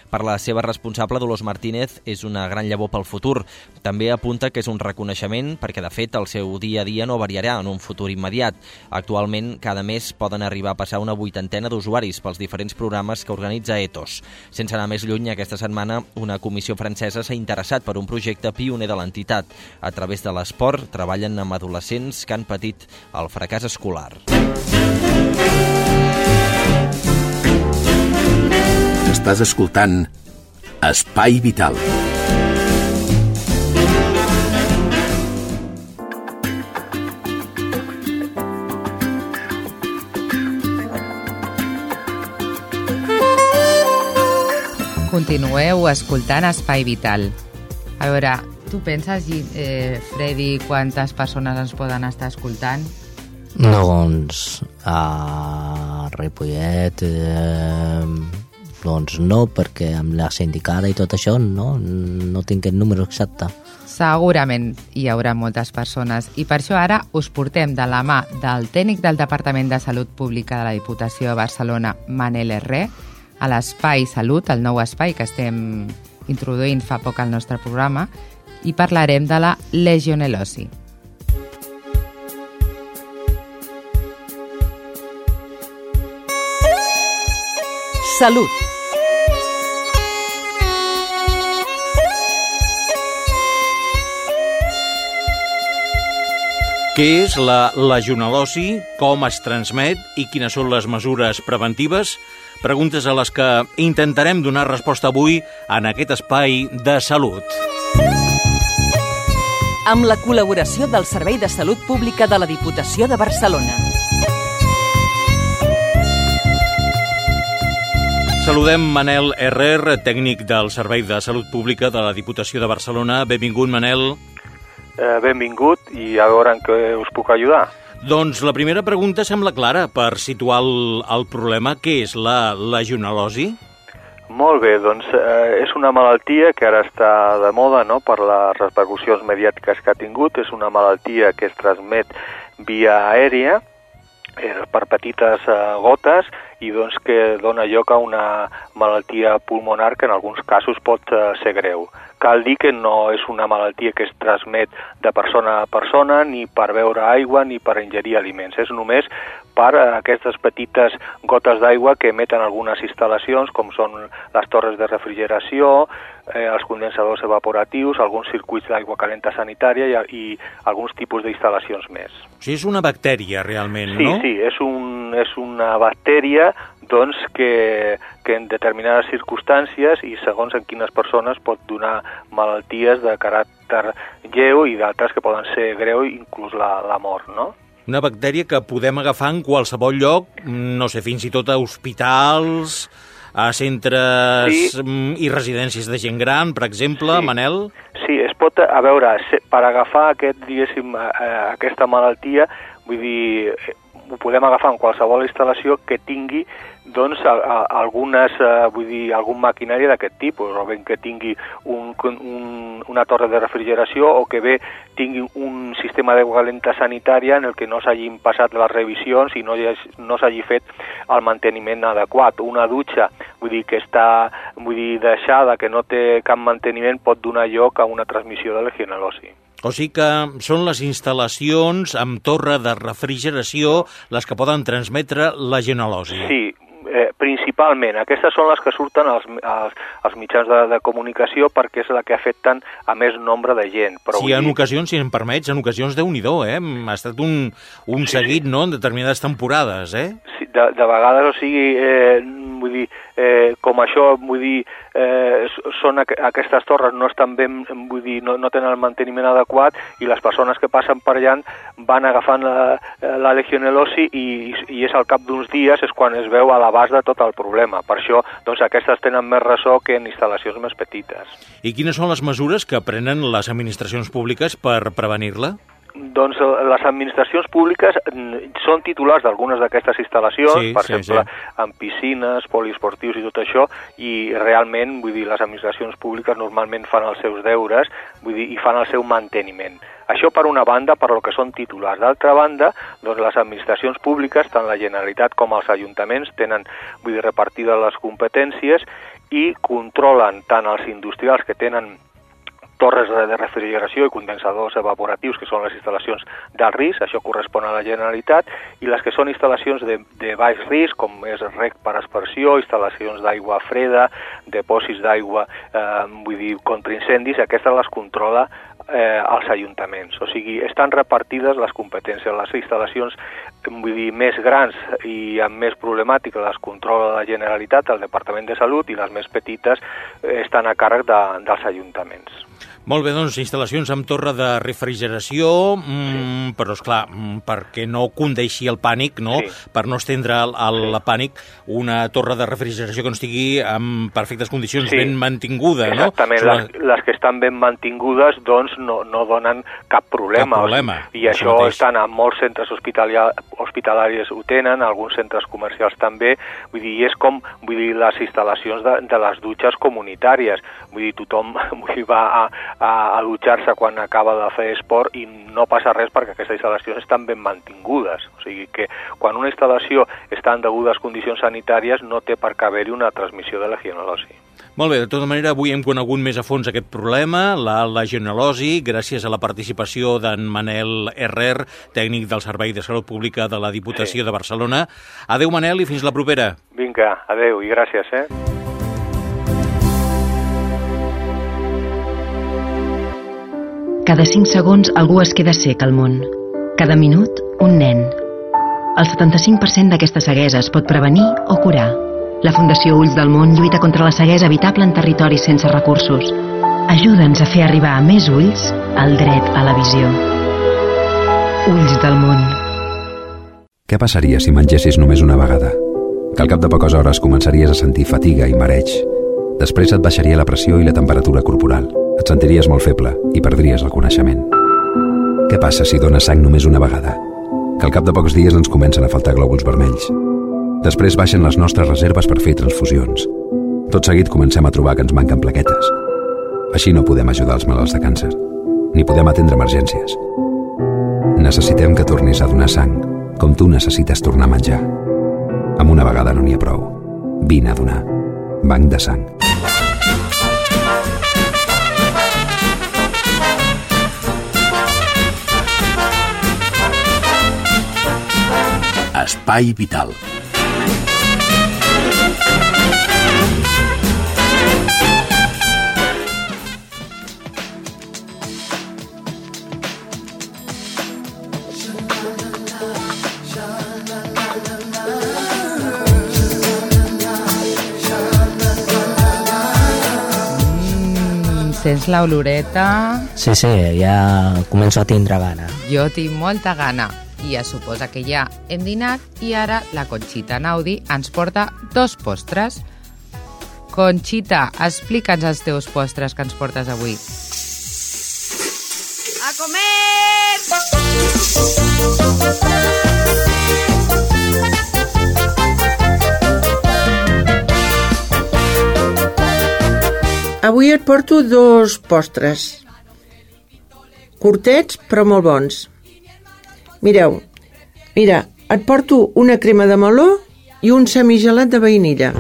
Per la seva responsable, Dolors Martínez, és una gran llavor pel futur. També apunta que és un reconeixement perquè, de fet, el seu dia a dia no variarà en un futur immediat. Actualment, cada mes poden arribar a passar una vuitantena d'usuaris pels diferents programes que organitza ETOS. Sense anar més lluny, aquesta setmana una comissió francesa s'ha interessat per un projecte pioner de l'entitat. A través de l'esport, treballen amb adolescents que han patit el fracàs escolar. Estàs escoltant Espai Vital. Continueu escoltant Espai Vital. A veure, tu penses, eh, Freddy, quantes persones ens poden estar escoltant? Doncs a Ripollet eh, doncs no, perquè amb la sindicada i tot això no, no tinc el número exacte. Segurament hi haurà moltes persones i per això ara us portem de la mà del tècnic del Departament de Salut Pública de la Diputació de Barcelona, Manel Herré, a l'Espai Salut, el nou espai que estem introduint fa poc al nostre programa, i parlarem de la legionel·losi. Salut. Què és la legionel·losi, com es transmet i quines són les mesures preventives? Preguntes a les que intentarem donar resposta avui en aquest espai de salut. Amb la col·laboració del Servei de Salut Pública de la Diputació de Barcelona. Saludem Manel Herrer, tècnic del Servei de Salut Pública de la Diputació de Barcelona. Benvingut, Manel. Eh, benvingut i a veure en què us puc ajudar. Doncs la primera pregunta sembla clara per situar el, el problema. Què és la legionel·losi? Molt bé, doncs eh, és una malaltia que ara està de moda no? per les repercussions mediàtiques que ha tingut. És una malaltia que es transmet via aèria eh, per petites eh, gotes i doncs que dona lloc a una malaltia pulmonar que en alguns casos pot eh, ser greu. Cal dir que no és una malaltia que es transmet de persona a persona, ni per beure aigua, ni per ingerir aliments. És només per aquestes petites gotes d'aigua que emeten algunes instal·lacions, com són les torres de refrigeració, eh, els condensadors evaporatius, alguns circuits d'aigua calenta sanitària i, i alguns tipus d'instal·lacions més. O sigui, és una bactèria, realment, sí, no? Sí, sí, és, un, és una bactèria doncs, que, que en determinades circumstàncies i segons en quines persones pot donar malalties de caràcter lleu i d'altres que poden ser greu, inclús la, la mort, no? Una bactèria que podem agafar en qualsevol lloc, no sé, fins i tot a hospitals, a centres Sí. mm, i residències de gent gran, per exemple, Sí. Manel? Sí, es pot, a veure, per agafar aquest, diguéssim, eh, aquesta malaltia, vull dir, eh, ho podem agafar en qualsevol instal·lació que tingui doncs, a, a, algunes, eh, vull dir, algun maquinari d'aquest tipus, o bé que tingui un, un, una torre de refrigeració o que bé tingui un sistema d'aigua calenta sanitària en el que no s'hagin passat les revisions i no, no s'hagi fet el manteniment adequat. Una dutxa, vull dir, que està vull dir, deixada, que no té cap manteniment, pot donar lloc a una transmissió de legionel·losi. O sigui que són les instal·lacions amb torre de refrigeració les que poden transmetre la genealosi. Sí, principalment. Aquestes són les que surten als, als, als mitjans de, de comunicació perquè és la que afecten a més nombre de gent. Però Sí, en dir, ocasions, si em permets, en ocasions déu nhi eh? Ha estat un, un sí, seguit, no?, en determinades temporades, eh? De, de vegades, o sigui, eh, vull dir, eh, com això, vull dir, eh, són aqu aquestes torres no estan ben, vull dir, no, no tenen el manteniment adequat i les persones que passen per allà van agafant la, la legionel·losi i, i és al cap d'uns dies és quan es veu a l'abast de tot el problema. Per això, doncs, aquestes tenen més ressò que en instal·lacions més petites. I quines són les mesures que prenen les administracions públiques per prevenir-la? Doncs eh, les administracions públiques mm, són titulars d'algunes d'aquestes instal·lacions, Sí, per sí, exemple, sí. en piscines, poliesportius i tot això, i realment, vull dir, les administracions públiques normalment fan els seus deures, vull dir, i fan el seu manteniment. Això per una banda, per lo que són titulars. D'altra banda, doncs les administracions públiques, tant la Generalitat com els ajuntaments, tenen, vull dir, repartides les competències i controlen tant els industrials que tenen torres de refrigeració i condensadors evaporatius, que són les instal·lacions d'alt risc, això correspon a la Generalitat, i les que són instal·lacions de, de baix risc, com és rec per aspersió, instal·lacions d'aigua freda, depòsits d'aigua, eh, vull dir, contra incendis, aquestes les controla eh, als ajuntaments. O sigui, estan repartides les competències. Les instal·lacions vull dir, més grans i amb més problemàtica les controla la Generalitat, el Departament de Salut, i les més petites eh, estan a càrrec de, dels ajuntaments. Molt bé, doncs, instal·lacions amb torre de refrigeració, mm, sí. però, és clar, mm, perquè no condeixi el pànic, no? Sí. per no estendre el, el sí. pànic, una torre de refrigeració que no estigui en perfectes condicions, Sí. ben mantinguda, Exactament, no? les, les que estan ben mantingudes doncs no, no donen cap problema. Cap problema, O sigui, I això això estan a molts centres hospitalia, hospitalàries ho tenen, alguns centres comercials també, vull dir, és com vull dir, les instal·lacions de, de les dutxes comunitàries, vull dir, tothom vull dir, va a, a, a dutxar-se quan acaba de fer esport i no passa res perquè aquestes instal·lacions estan ben mantingudes, o sigui que quan una instal·lació està en degudes condicions sanitàries no té per què haver-hi una transmissió de legionel·losi. Molt bé, de tota manera, avui hem conegut més a fons aquest problema, la legionel·losi, gràcies a la participació d'en Manel Herrer, tècnic del Servei de Salut Pública de la Diputació sí. de Barcelona. Adeu, Manel, i fins la propera. Vinga, adeu i gràcies, eh? Cada 5 segons algú es queda sec al món. Cada minut, un nen. El 75% d'aquesta ceguesa es pot prevenir o curar. La Fundació Ulls del Món lluita contra la ceguesa evitable en territoris sense recursos. Ajuda'ns a fer arribar a més ulls el dret a la visió. Ulls del Món. Què passaria si mengessis només una vegada? Que al cap de poques hores començaries a sentir fatiga i mareig. Després et baixaria la pressió i la temperatura corporal. Et sentiries molt feble i perdries el coneixement. Què passa si dones sang només una vegada? Que al cap de pocs dies ens comencen a faltar glòbuls vermells Després baixen les nostres reserves per fer transfusions. Tot seguit comencem a trobar que ens manquen plaquetes. Així no podem ajudar els malalts de càncer, ni podem atendre emergències. Necessitem que tornis a donar sang, com tu necessites tornar a menjar. Amb una vegada no n'hi ha prou. Vine a donar. Banc de sang. Espai Vital Sents l'oloreta? Sí, sí, ja començo a tindre gana. Jo tinc molta gana i es suposa que ja hem dinat i ara la Conxita Naudi ens porta dos postres. Conxita, explica'ns els teus postres que ens portes avui. A comer! Avui et porto dos postres. Curtets, però molt bons. Mireu, mira, et porto una crema de meló i un semigelat de vainilla.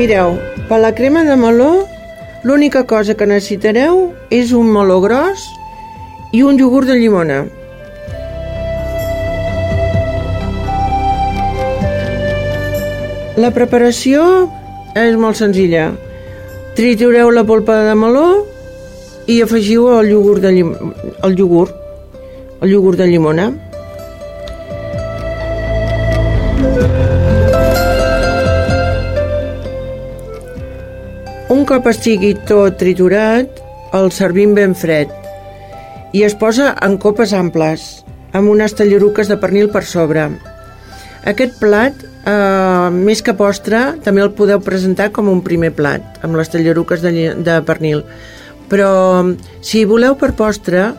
Mireu, per la crema de meló, l'única cosa que necessitareu és un meló gros i un iogurt de llimona. La preparació és molt senzilla. Tritureu la polpa de meló i afegiu el iogurt de, llim... el iogurt, el iogurt de llimona. Un cop estigui tot triturat, el servim ben fred i es posa en copes amples, amb unes tallaruques de pernil per sobre. Aquest plat, eh, més que postre, també el podeu presentar com un primer plat, amb les tallaruques de, de pernil. Però si voleu per postre,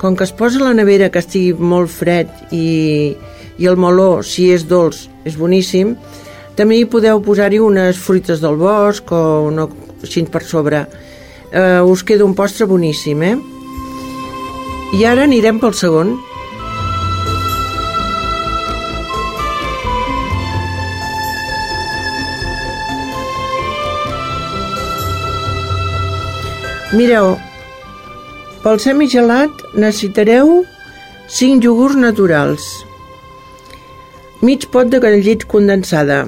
com que es posa a la nevera que estigui molt fred i, i el meló, si és dolç, és boníssim, també hi podeu posar-hi unes fruites del bosc o una així per sobre. Eh, us queda un postre boníssim, eh? I ara anirem pel segon. Mireu, pel semigelat necessitareu 5 iogurts naturals, mig pot de llet condensada,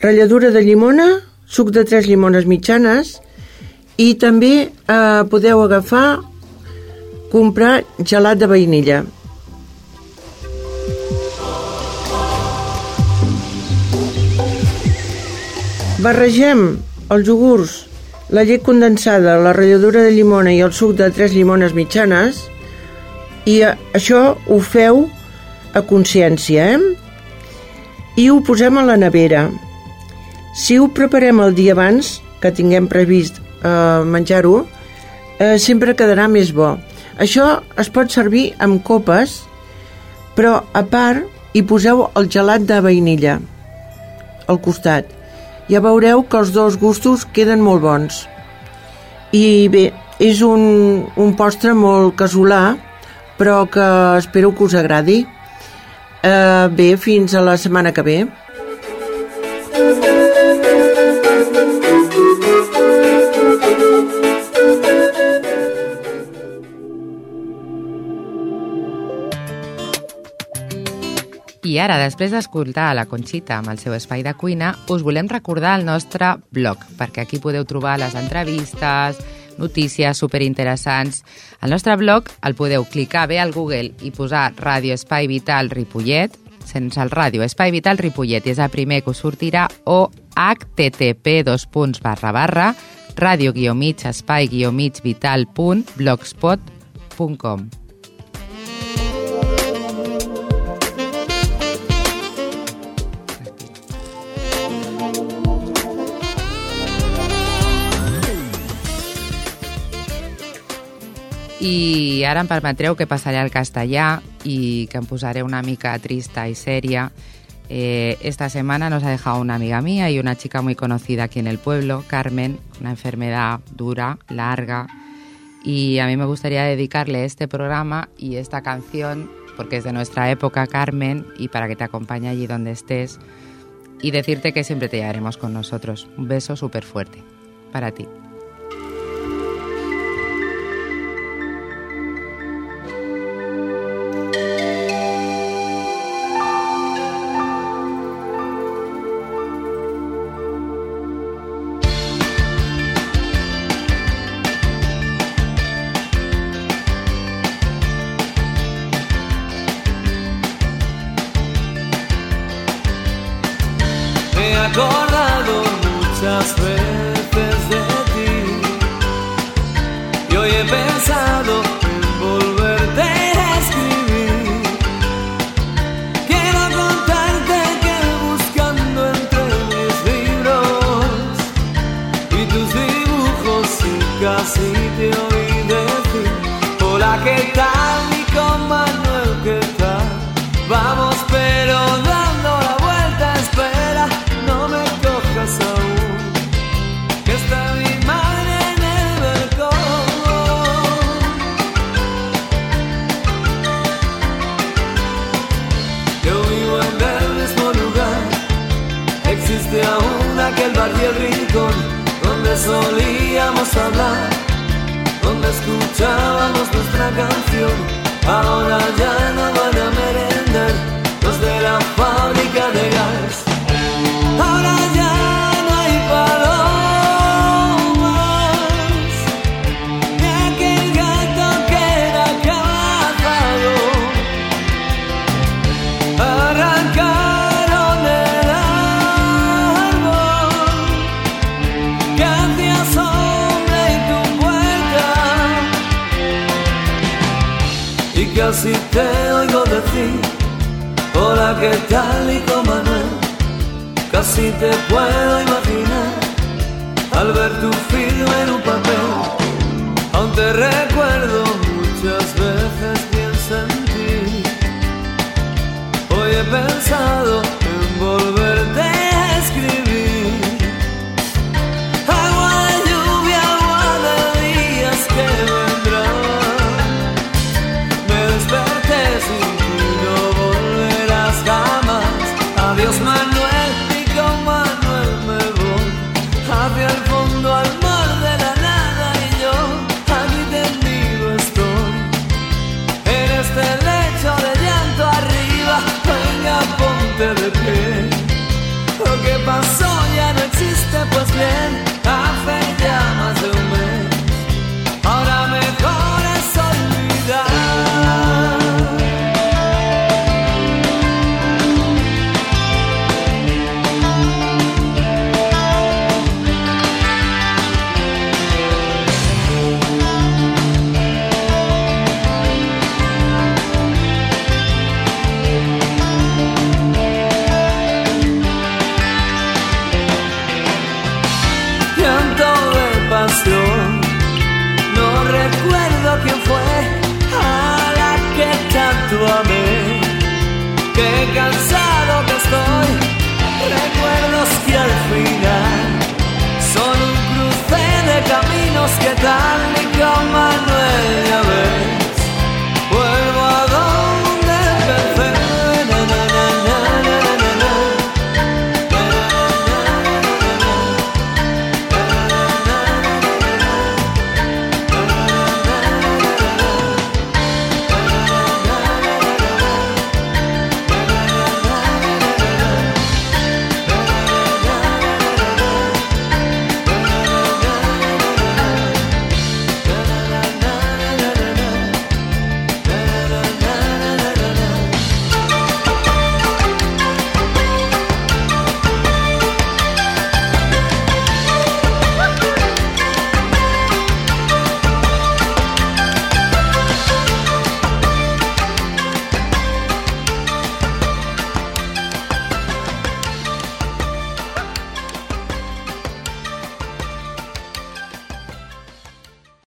ratlladura de llimona, suc de tres llimones mitjanes i també eh, podeu agafar comprar gelat de vainilla Barregem els iogurts, la llet condensada, la ratlladura de llimona i el suc de tres llimones mitjanes i eh, això ho feu a consciència, eh? I ho posem a la nevera. Si ho preparem el dia abans, que tinguem previst eh, menjar-ho, eh, sempre quedarà més bo. Això es pot servir amb copes, però a part hi poseu el gelat de vainilla al costat. Ja veureu que els dos gustos queden molt bons. I bé, és un, un postre molt casolà, però que espero que us agradi. Eh, bé, fins a la setmana que ve. I ara, després d'escoltar la Conxita amb el seu espai de cuina, us volem recordar el nostre blog, perquè aquí podeu trobar les entrevistes, notícies superinteressants. El nostre blog el podeu clicar bé al Google i posar Ràdio Espai Vital Ripollet, sense el ràdio, Espai Vital Ripollet, i és el primer que us sortirà, o http dos punts barra barra ràdio guió mig espai guió mig vital I ara em permetreu que passaré al castellà y que em posaré una mica trista y seria. Eh, esta semana nos ha dejado una amiga mía y una chica muy conocida aquí en el pueblo, Carmen, una enfermedad dura, larga. Y a mí me gustaría dedicarle este programa y esta canción, porque es de nuestra época, Carmen, y para que te acompañe allí donde estés. Y decirte que siempre te llevaremos con nosotros. Un beso súper fuerte para ti. Y casi te oigo decir Hola, ¿qué tal, hijo Manuel? Casi te puedo imaginar al ver tu firma en un papel. Aún te recuerdo muchas veces pienso en ti. Hoy he pensado